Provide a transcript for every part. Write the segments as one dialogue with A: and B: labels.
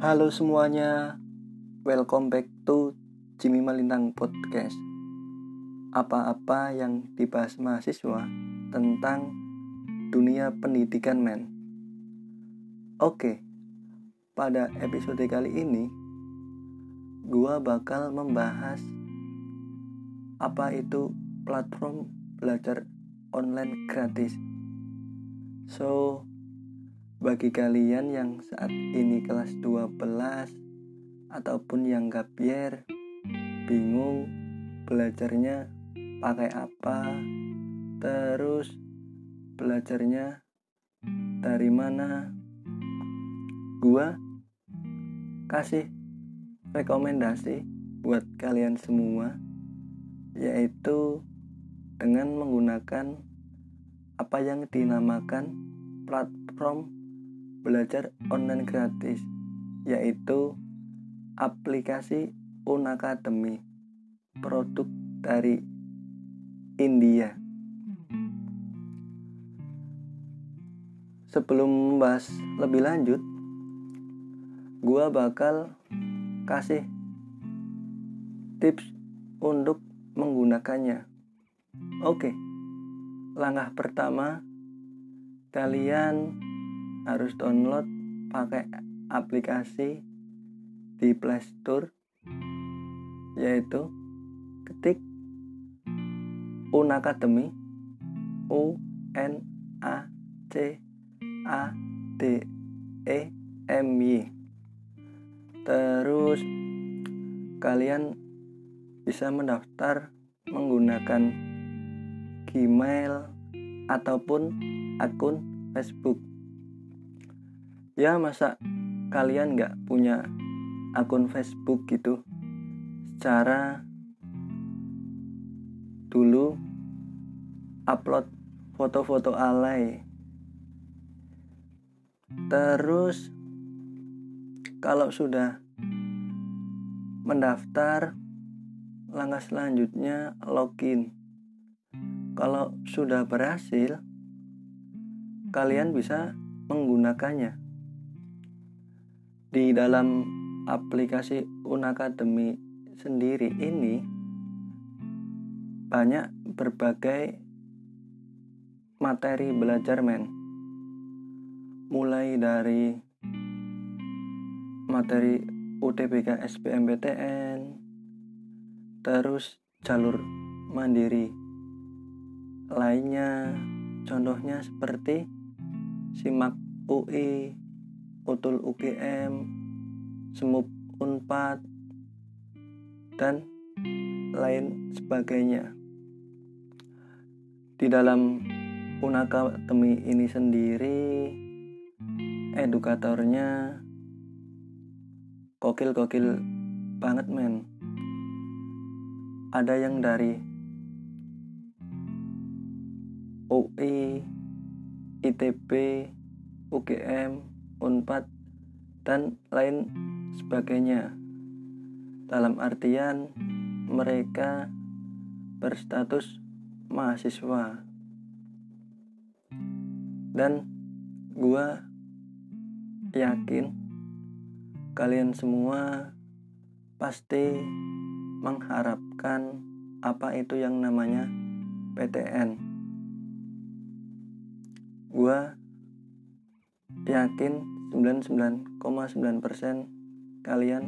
A: Halo semuanya, welcome back to Jimmy Malintang Podcast. Apa-apa yang dibahas mahasiswa tentang dunia pendidikan men. Oke, pada episode kali ini, gua bakal membahas apa itu platform belajar online gratis. So, bagi kalian yang saat ini kelas 12 ataupun yang gapier bingung belajarnya pakai apa terus belajarnya dari mana gua kasih rekomendasi buat kalian semua yaitu dengan menggunakan apa yang dinamakan platform belajar online gratis yaitu aplikasi Unacademy produk dari India. Sebelum membahas lebih lanjut gua bakal kasih tips untuk menggunakannya. Oke langkah pertama kalian harus download pakai aplikasi di Play Store yaitu ketik Unacademy U N A C A D E M Y. Terus kalian bisa mendaftar menggunakan Gmail ataupun akun Facebook ya masa kalian nggak punya akun Facebook gitu? Secara dulu upload foto-foto alay. Terus kalau sudah mendaftar langkah selanjutnya login. Kalau sudah berhasil kalian bisa menggunakannya di dalam aplikasi Unacademy sendiri ini banyak berbagai materi belajar men. Mulai dari materi UTBK SBMPTN terus jalur mandiri lainnya. Contohnya seperti simak UI Utul UGM, Semup Unpad, dan lain sebagainya. Di dalam Unakademi ini sendiri, edukatornya kokil-kokil banget men. Ada yang dari UI, ITB, UGM, Unpad, dan lain sebagainya. Dalam artian mereka berstatus mahasiswa. Dan gua yakin kalian semua pasti mengharapkan apa itu yang namanya PTN. Gua yakin 99,9% kalian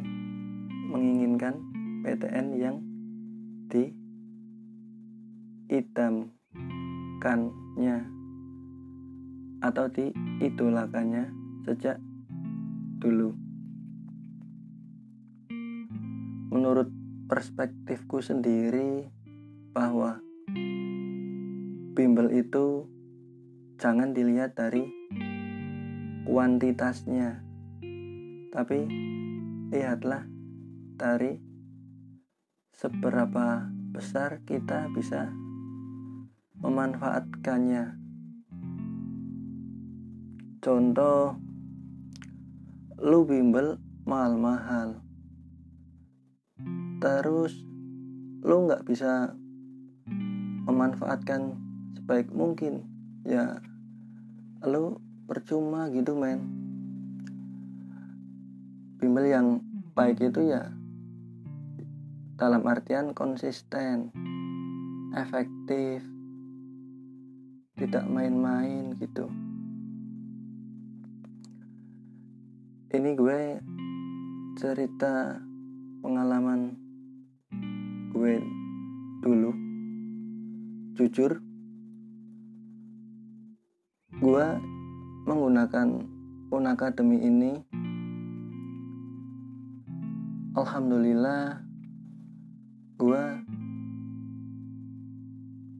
A: menginginkan PTN yang di hitamkannya atau diidolakannya sejak dulu. Menurut perspektifku sendiri bahwa bimbel itu jangan dilihat dari kuantitasnya. Tapi lihatlah dari seberapa besar kita bisa memanfaatkannya. Contoh lu bimbel mahal-mahal. Terus lu nggak bisa memanfaatkan sebaik mungkin. Ya lu percuma gitu men. Bimbel yang baik itu ya dalam artian konsisten efektif tidak main-main gitu. Ini gue cerita pengalaman gue dulu. Jujur gue menggunakan Unakademi ini Alhamdulillah gue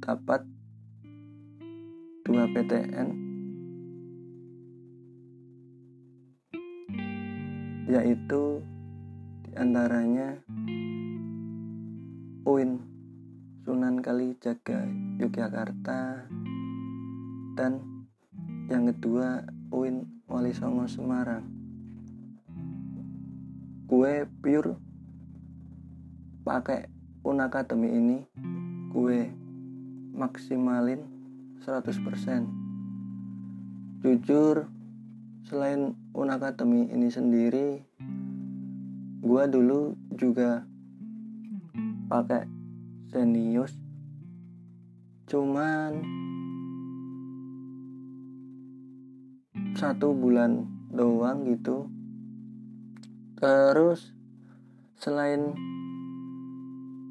A: dapat dua PTN yaitu di antaranya UIN Sunan Kalijaga Yogyakarta dan yang kedua UIN Wali Songo Semarang. Gue pure pakai Unakademi ini gue maksimalin 100% jujur selain Unakademi ini sendiri gue dulu juga pakai Zenius cuman satu bulan doang gitu. Terus selain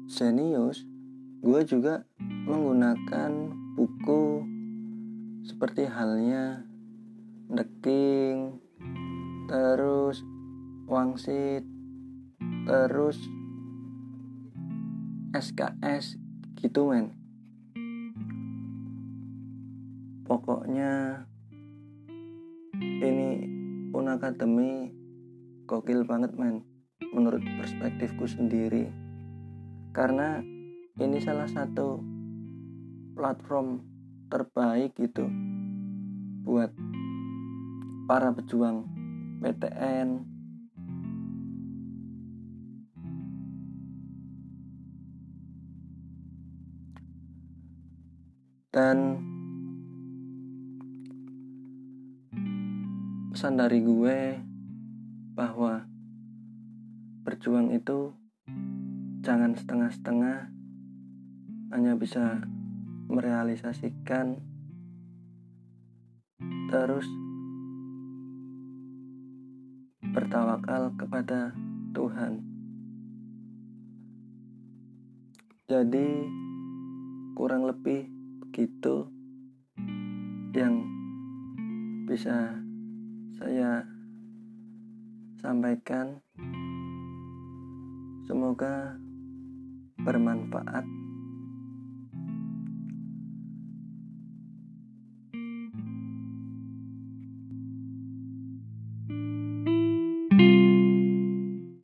A: Zenius gue juga menggunakan buku seperti halnya The King terus Wangsit terus SKS gitu men. Pokoknya ini Unakademi gokil banget men. Menurut perspektifku sendiri. Karena ini salah satu platform terbaik gitu buat para pejuang PTN dan pesan dari gue bahwa berjuang itu jangan setengah-setengah hanya bisa merealisasikan. Terus bertawakal kepada Tuhan. Jadi kurang lebih begitu yang bisa saya sampaikan semoga bermanfaat